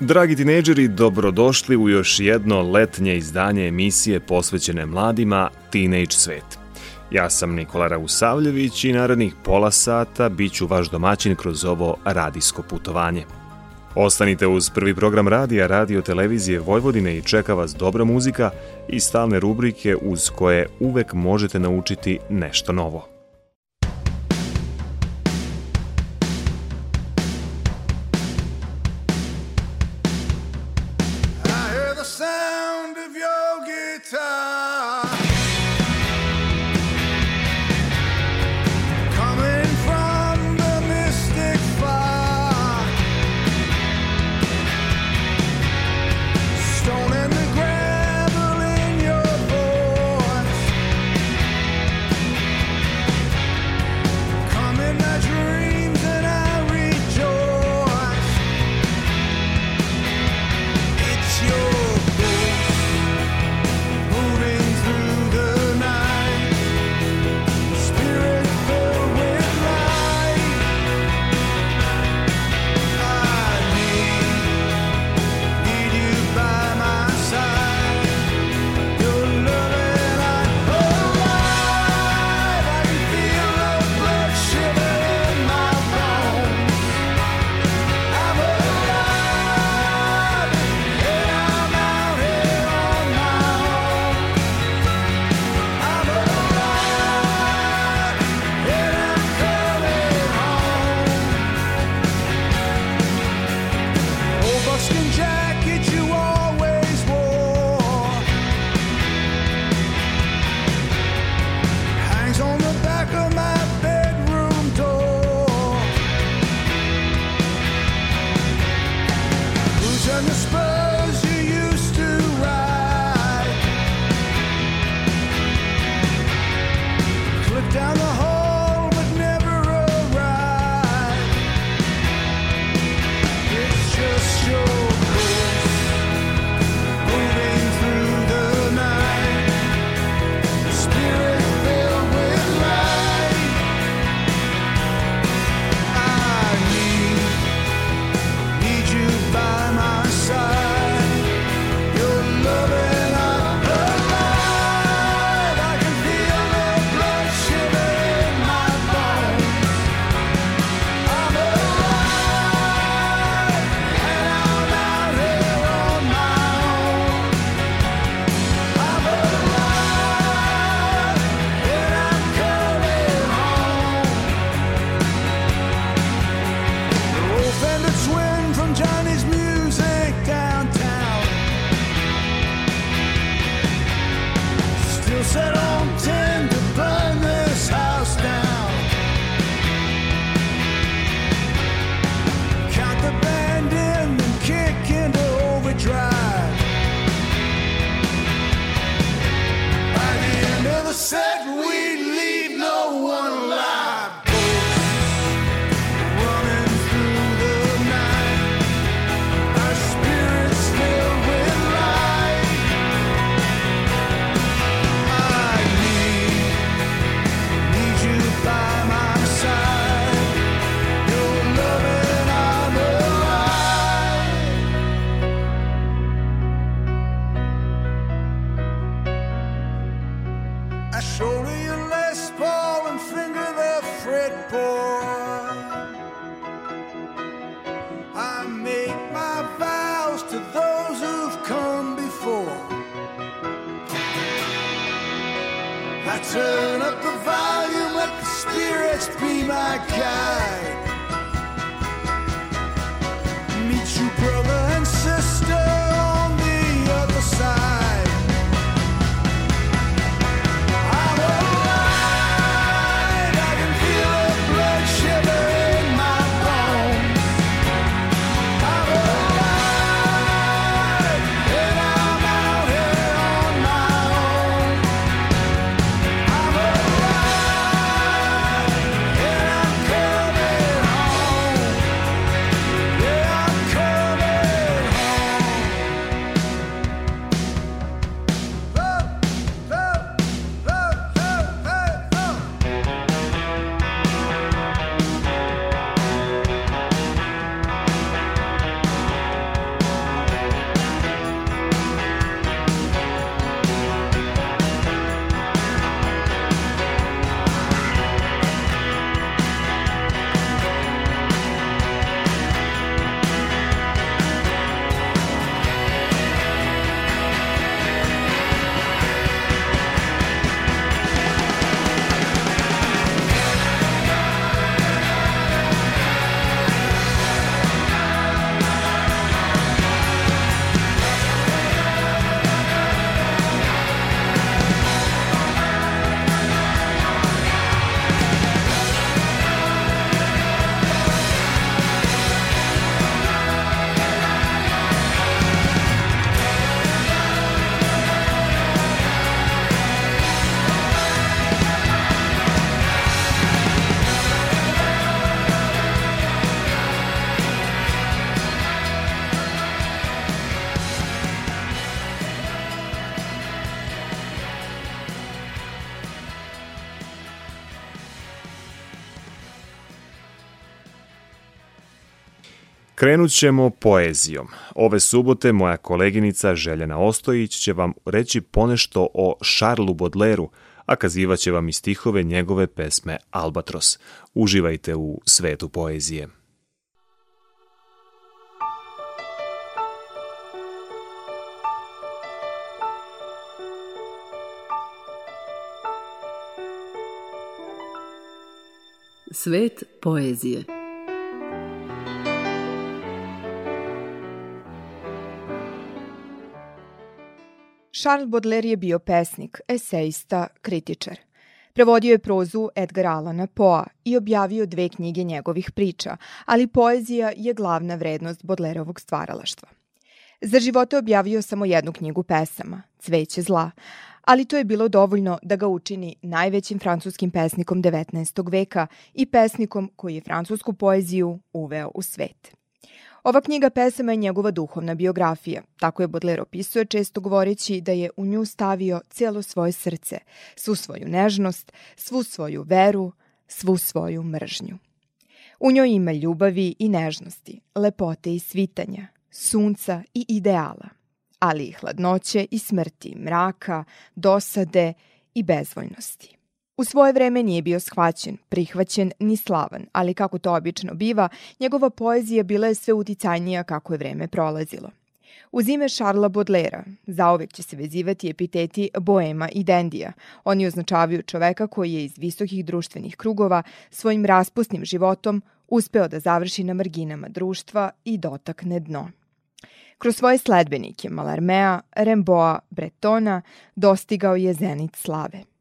Dragi tinejdžeri, dobrodošli u još jedno letnje izdanje emisije posvećene mladima Teenage Svet. Ja sam Nikola Rausavljević i narednih pola sata bit ću vaš domaćin kroz ovo radijsko putovanje. Ostanite uz prvi program radija Radio Televizije Vojvodine i čeka vas dobra muzika i stalne rubrike uz koje uvek možete naučiti nešto novo. whisper. set on God. Krenut ćemo poezijom. Ove subote moja koleginica Željena Ostojić će vam reći ponešto o Šarlu Bodleru, a kazivaće vam i stihove njegove pesme Albatros. Uživajte u svetu poezije. Svet poezije Charles Baudelaire je bio pesnik, esejista, kritičar. Prevodio je prozu Edgar Allana Poa i objavio dve knjige njegovih priča, ali poezija je glavna vrednost Baudelaireovog stvaralaštva. Za živote objavio samo jednu knjigu pesama, Cveće zla, ali to je bilo dovoljno da ga učini najvećim francuskim pesnikom 19. veka i pesnikom koji je francusku poeziju uveo u svet. Ova knjiga pesama je njegova duhovna biografija. Tako je Baudelaire opisuje često govoreći da je u nju stavio cijelo svoje srce, svu svoju nežnost, svu svoju veru, svu svoju mržnju. U njoj ima ljubavi i nežnosti, lepote i svitanja, sunca i ideala, ali i hladnoće i smrti, mraka, dosade i bezvoljnosti. U svoje vreme nije bio shvaćen, prihvaćen ni slavan, ali kako to obično biva, njegova poezija bila je sve uticajnija kako je vreme prolazilo. Uz ime Šarla Bodlera zaovek će se vezivati epiteti boema i dendija. Oni označavaju čoveka koji je iz visokih društvenih krugova svojim raspustnim životom uspeo da završi na marginama društva i dotakne dno. Kroz svoje sledbenike Malarmea, Remboa, Bretona dostigao je zenit slave –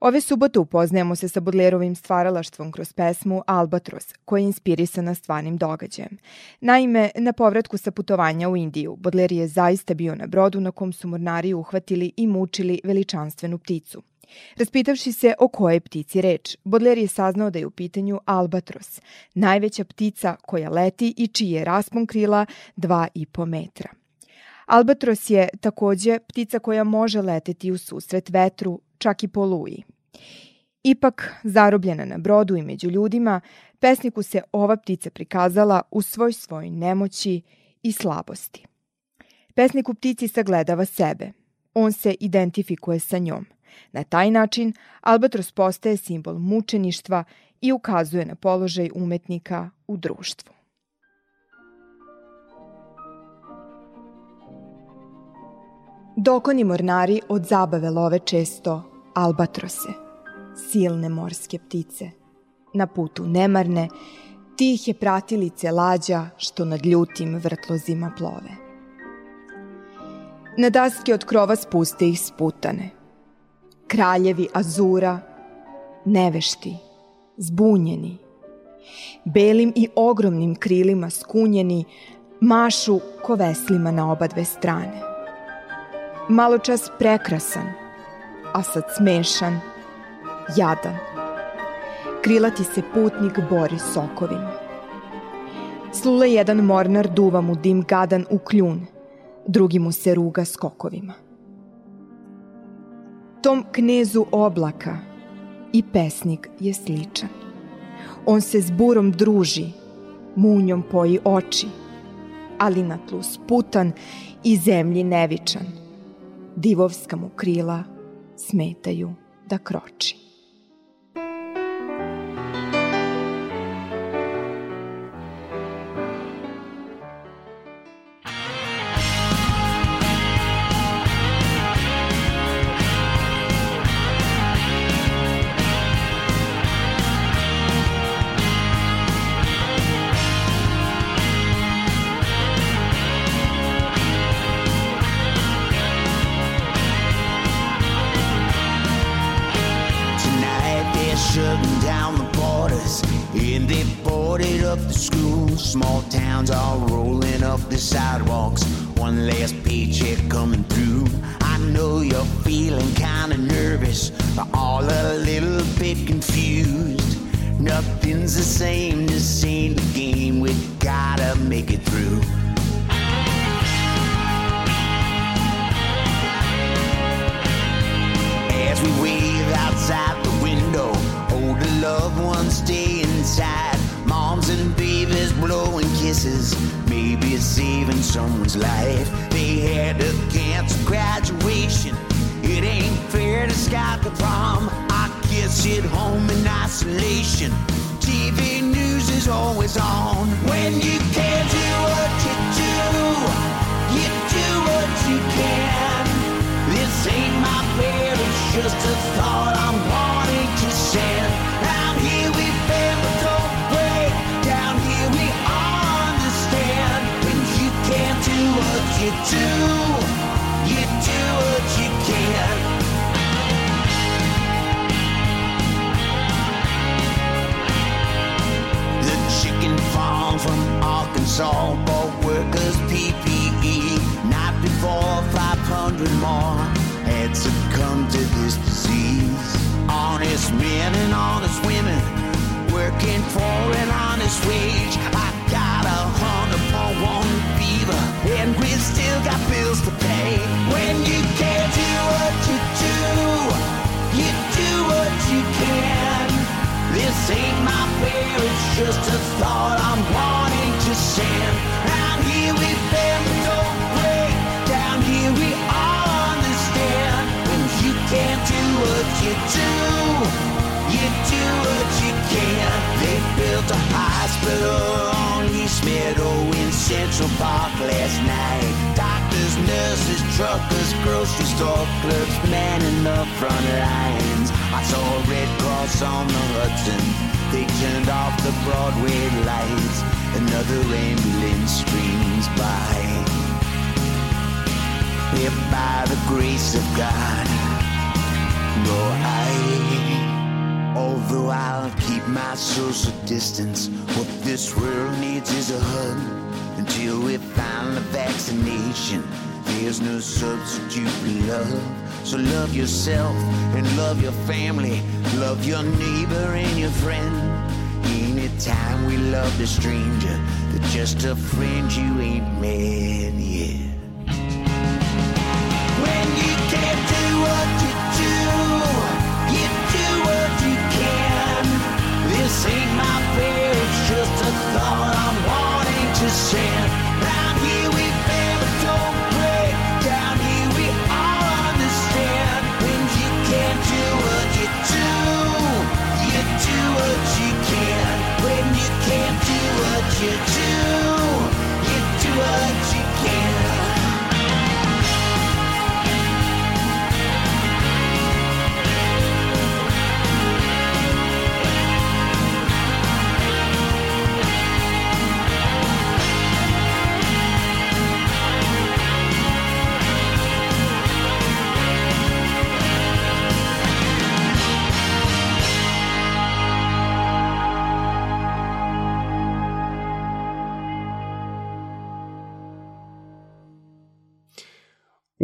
Ove subote upoznajemo se sa Bodlerovim stvaralaštvom kroz pesmu Albatros, koja je inspirisana stvarnim događajem. Naime, na povratku sa putovanja u Indiju, Bodler je zaista bio na brodu na kom su mornari uhvatili i mučili veličanstvenu pticu. Raspitavši se o kojoj ptici reč, Bodler je saznao da je u pitanju albatros, najveća ptica koja leti i čiji je raspon krila 2,5 metra. Albatros je takođe ptica koja može leteti u susret vetru, čak i po luji. Ipak, zarobljena na brodu i među ljudima, pesniku se ova ptica prikazala u svoj svoj nemoći i slabosti. Pesnik u ptici sagledava sebe. On se identifikuje sa njom. Na taj način Albatros postaje simbol mučeništva i ukazuje na položaj umetnika u društvu. Dokoni mornari od zabave love često albatrose, silne morske ptice. Na putu nemarne, tihe pratilice lađa što nad ljutim vrtlozima plove. Na daske od krova spuste ih sputane. Kraljevi azura, nevešti, zbunjeni, belim i ogromnim krilima skunjeni, mašu ko veslima na oba dve strane malo čas prekrasan, a sad smešan, jadan. Krilati se putnik bori sokovima. Slule jedan mornar duva mu dim gadan u kljun, drugi mu se ruga skokovima. Tom knezu oblaka i pesnik je sličan. On se s burom druži, munjom poji oči, ali na tlu sputan i zemlji nevičan divovska mu krila smetaju da kroči. the sidewalks. One last paycheck coming through. I know you're feeling kinda nervous, but all a little bit confused. Nothing's the same, this ain't the game. We gotta make it through. As we wave outside the window, older loved ones stay inside. Kisses maybe saving someone's life. They had to cancel graduation. It ain't fair to Scott the prom. I guess at home in isolation. TV news is always on. When you can't do what you do, you do what you can. This ain't my prayer, it's just a thought I'm wanting for an honest wage. I still got bills to pay. When you can't do what you do, you do what you can. This ain't my prayer, it's just a thought I'm wanting to send. Down here we bend, don't break. Down here we all understand. When you can't do what you do, you do what you can. They built a hospital on East Meadow in Central Park last night. Truckers, grocery store clerks, men in the front lines. I saw a Red Cross on the Hudson. They turned off the Broadway lights. Another ambulance streams by. If by the grace of God, go I. Although I'll keep my social distance, what this world needs is a hug. Until we find the vaccination, there's no substitute for love. So love yourself and love your family, love your neighbor and your friend. Anytime we love a stranger, they're just a friend you ain't met yet. When you can't do what you do, you do what you can. This ain't my fear, it's just a thought I'm wanting to send. You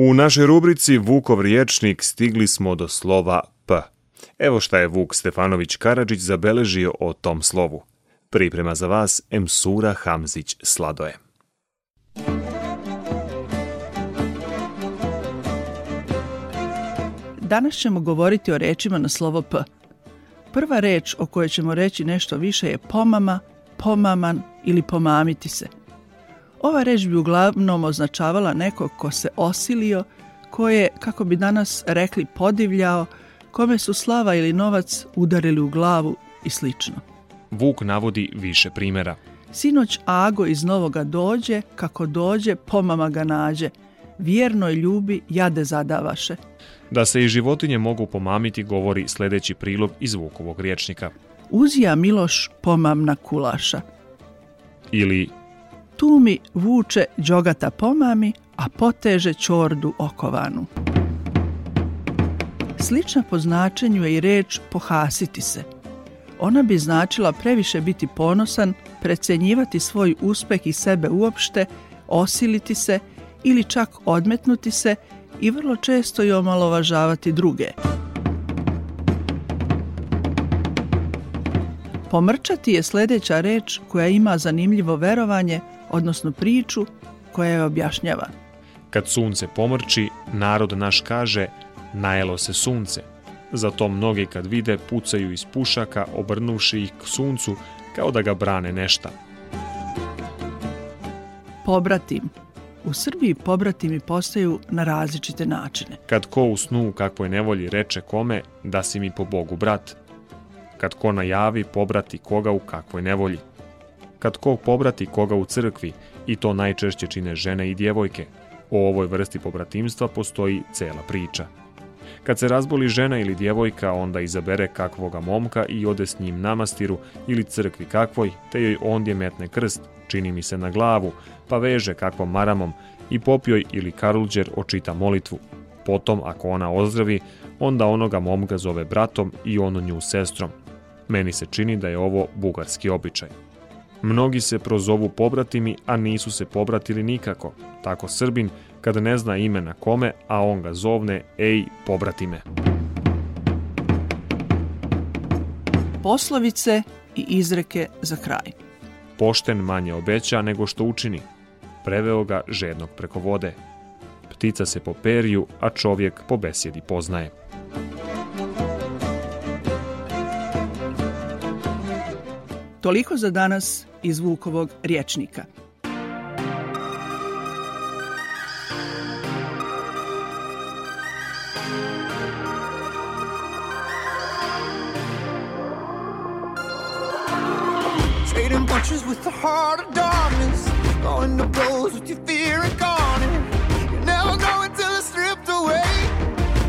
U našoj rubrici Vukov riječnik stigli smo do slova P. Evo šta je Vuk Stefanović Karadžić zabeležio o tom slovu. Priprema za vas Emsura Hamzić Sladoje. Danas ćemo govoriti o rečima na slovo P. Prva reč o kojoj ćemo reći nešto više je pomama, pomaman ili pomamiti se. Ova reč bi uglavnom označavala nekog ko se osilio, ko je, kako bi danas rekli, podivljao, kome su slava ili novac udarili u glavu i slično. Vuk navodi više primjera. Sinoć Ago iz Novoga dođe, kako dođe, pomama ga nađe. Vjernoj ljubi jade zadavaše. Da se i životinje mogu pomamiti govori sljedeći prilog iz Vukovog riječnika. Uzija Miloš pomamna kulaša. Ili Tu mi vuče đogata pomami, a poteže čordu okovanu. Slična po značenju je i reč pohasiti se. Ona bi značila previše biti ponosan, precenjivati svoj uspeh i sebe uopšte, osiliti se ili čak odmetnuti se i vrlo često i omalovažavati druge. Pomrčati je sljedeća reč koja ima zanimljivo verovanje, odnosno priču koja je objašnjava. kad sunce pomrči, narod naš kaže najelo se sunce. Zato mnogi kad vide pucaju iz pušaka obrnuši ih k suncu kao da ga brane nešta. Pobratim. U Srbiji pobratimi postaju na različite načine. Kad ko u snu u kakvoj nevolji reče kome da si mi po Bogu brat. Kad ko najavi pobrati koga u kakvoj nevolji. Kad ko pobrati koga u crkvi i to najčešće čine žene i djevojke. O ovoj vrsti pobratimstva postoji cela priča. Kad se razboli žena ili djevojka, onda izabere kakvoga momka i ode s njim na mastiru ili crkvi kakvoj, te joj ondje metne krst, čini mi se na glavu, pa veže kakvom maramom i popjoj ili karulđer očita molitvu. Potom, ako ona ozdravi, onda onoga momka zove bratom i ono nju sestrom. Meni se čini da je ovo bugarski običaj. Mnogi se prozovu pobratimi, a nisu se pobratili nikako. Tako Srbin, kada ne zna imena kome, a on ga zovne, ej, pobratime. Poslovice i izreke za kraj. Pošten manje obeća nego što učini. Preveo ga žednog preko vode. Ptica se po periju, a čovjek po besjedi poznaje. Toliko za danas iz Vukovog rječnika. Trading punches with the heart of darkness. Going to blows with your fear and incarnate. You never know until it's stripped away.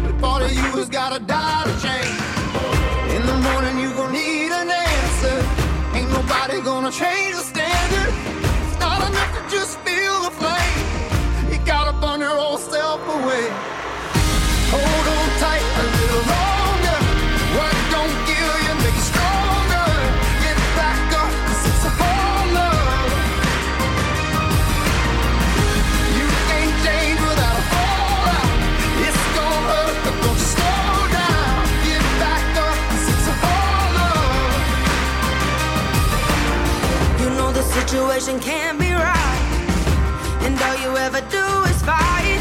The part of you has gotta die situation can't be right, and all you ever do is fight.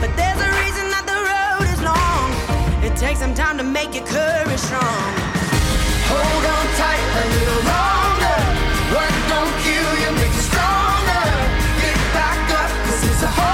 But there's a reason that the road is long. It takes some time to make your courage strong. Hold on tight a little longer. What don't kill you make you stronger. Get back up, 'cause it's a hard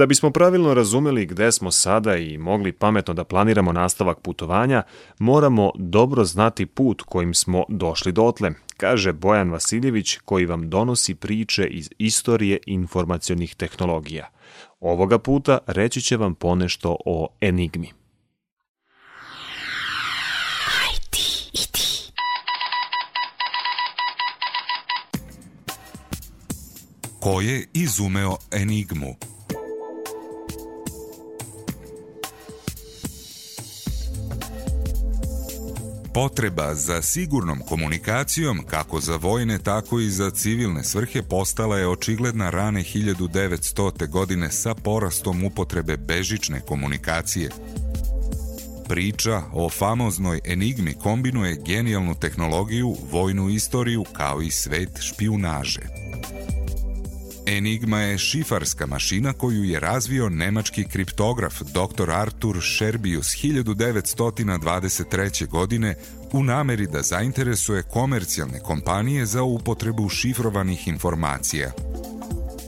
Da bismo pravilno razumeli gde smo sada i mogli pametno da planiramo nastavak putovanja, moramo dobro znati put kojim smo došli dotle, kaže Bojan Vasiljević koji vam donosi priče iz istorije informacionih tehnologija. Ovoga puta reći će vam ponešto o Enigmi. Ko je izumeo Enigmu? Potreba za sigurnom komunikacijom, kako za vojne, tako i za civilne svrhe, postala je očigledna rane 1900. godine sa porastom upotrebe bežične komunikacije. Priča o famoznoj enigmi kombinuje genijalnu tehnologiju, vojnu istoriju kao i svet špijunaže. Enigma je šifarska mašina koju je razvio nemački kriptograf dr. Artur Scherbius 1923. godine u nameri da zainteresuje komercijalne kompanije za upotrebu šifrovanih informacija.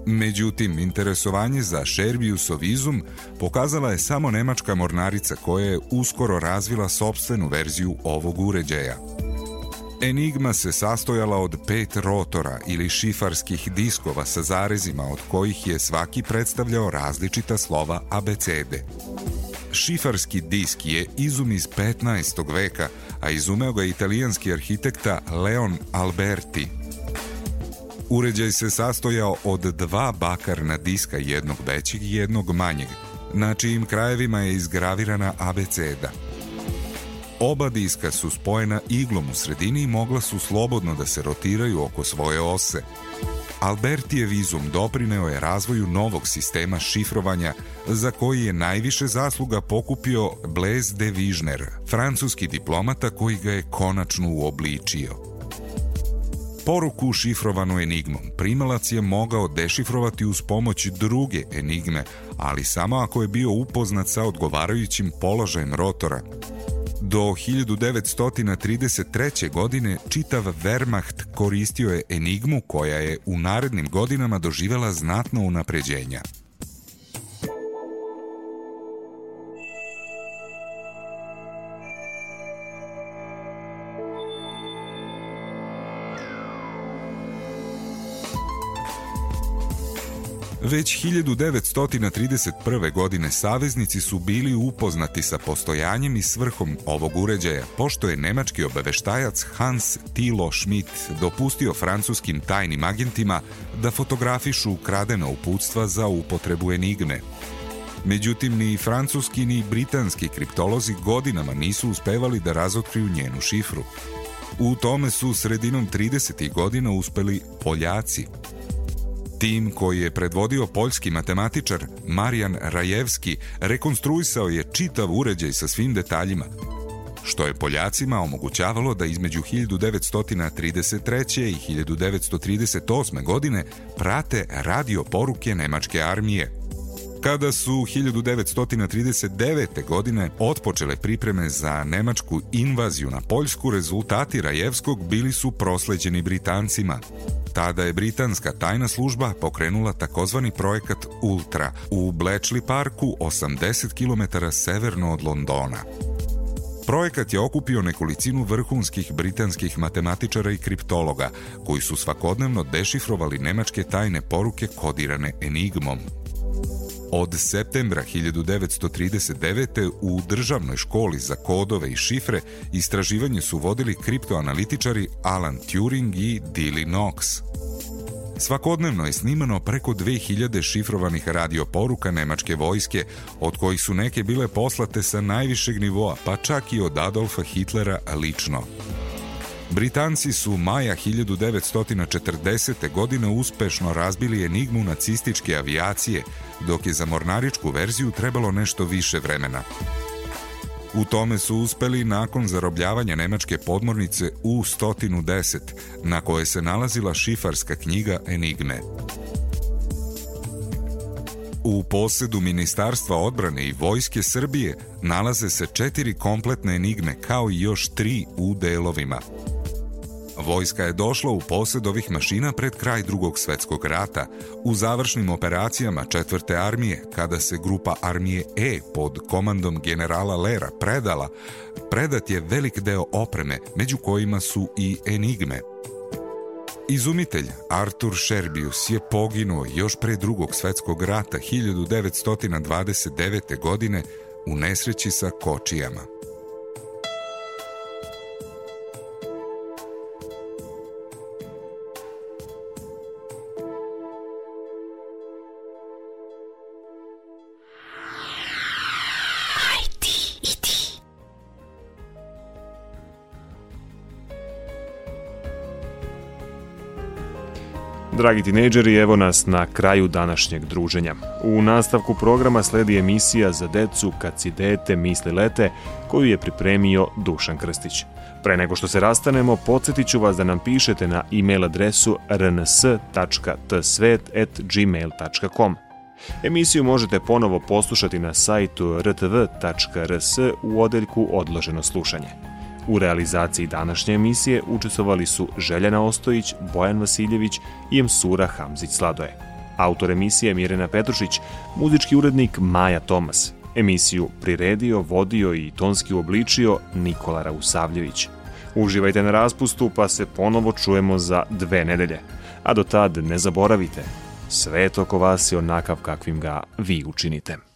Međutim, interesovanje za Scherbiusov izum pokazala je samo nemačka mornarica koja je uskoro razvila sobstvenu verziju ovog uređaja – Enigma se sastojala od pet rotora ili šifarskih diskova sa zarezima od kojih je svaki predstavljao različita slova abecede. Šifarski disk je izum iz 15. veka, a izumeo ga italijanski arhitekta Leon Alberti. Uređaj se sastojao od dva bakarna diska, jednog većeg i jednog manjeg, na čijim krajevima je izgravirana abeceda – Oba diska su spojena iglom u sredini i mogla su slobodno da se rotiraju oko svoje ose. Albertijev izum doprineo je razvoju novog sistema šifrovanja za koji je najviše zasluga pokupio Blaise de Vižner, francuski diplomata koji ga je konačno uobličio. Poruku šifrovanu enigmom primalac je mogao dešifrovati uz pomoć druge enigme, ali samo ako je bio upoznat sa odgovarajućim položajem rotora, Do 1933. godine čitav Wehrmacht koristio je enigmu koja je u narednim godinama doživela znatno unapređenja. Već 1931. godine saveznici su bili upoznati sa postojanjem i svrhom ovog uređaja, pošto je nemački obaveštajac Hans Tilo Schmidt dopustio francuskim tajnim agentima da fotografišu ukradena uputstva za upotrebu enigme. Međutim, ni francuski ni britanski kriptolozi godinama nisu uspevali da razotkriju njenu šifru. U tome su sredinom 30. godina uspeli Poljaci – Tim koji je predvodio poljski matematičar Marijan Rajevski rekonstruisao je čitav uređaj sa svim detaljima, što je Poljacima omogućavalo da između 1933. i 1938. godine prate radio poruke Nemačke armije. Kada su 1939. godine otpočele pripreme za nemačku invaziju na Poljsku, rezultati Rajevskog bili su prosleđeni Britancima. Tada je britanska tajna služba pokrenula takozvani projekat Ultra u Bletchley Parku 80 km severno od Londona. Projekat je okupio nekolicinu vrhunskih britanskih matematičara i kriptologa, koji su svakodnevno dešifrovali nemačke tajne poruke kodirane enigmom. Od septembra 1939. u državnoj školi za kodove i šifre istraživanje su vodili kriptoanalitičari Alan Turing i Dilly Knox. Svakodnevno je snimano preko 2000 šifrovanih radioporuka nemačke vojske, od kojih su neke bile poslate sa najvišeg nivoa, pa čak i od Adolfa Hitlera lično. Britanci su maja 1940. godine uspešno razbili enigmu nacističke avijacije, dok je za mornaričku verziju trebalo nešto više vremena. U tome su uspeli nakon zarobljavanja nemačke podmornice U-110, na kojoj se nalazila šifarska knjiga Enigme. U posedu Ministarstva odbrane i Vojske Srbije nalaze se četiri kompletne enigme kao i još tri u delovima – Vojska je došla u posed ovih mašina pred kraj drugog svetskog rata, u završnim operacijama četvrte armije, kada se grupa armije E pod komandom generala Lera predala, predat je velik deo opreme, među kojima su i enigme. Izumitelj Artur Sherbius je poginuo još pre drugog svetskog rata 1929. godine u nesreći sa kočijama. Dragi tinejdžeri, evo nas na kraju današnjeg druženja. U nastavku programa sledi emisija za decu Kad si dete misli lete, koju je pripremio Dušan Krstić. Pre nego što se rastanemo, podsjetit ću vas da nam pišete na e-mail adresu rns.tsvet.gmail.com. Emisiju možete ponovo poslušati na sajtu rtv.rs u odeljku Odloženo slušanje. U realizaciji današnje emisije učestvovali su Željana Ostojić, Bojan Vasiljević i Msura Hamzić-Sladoje. Autor emisije Mirena Petrušić, muzički urednik Maja Tomas. Emisiju priredio, vodio i tonski obličio Nikola Rausavljević. Uživajte na raspustu pa se ponovo čujemo za dve nedelje. A do tad ne zaboravite, svet oko vas je onakav kakvim ga vi učinite.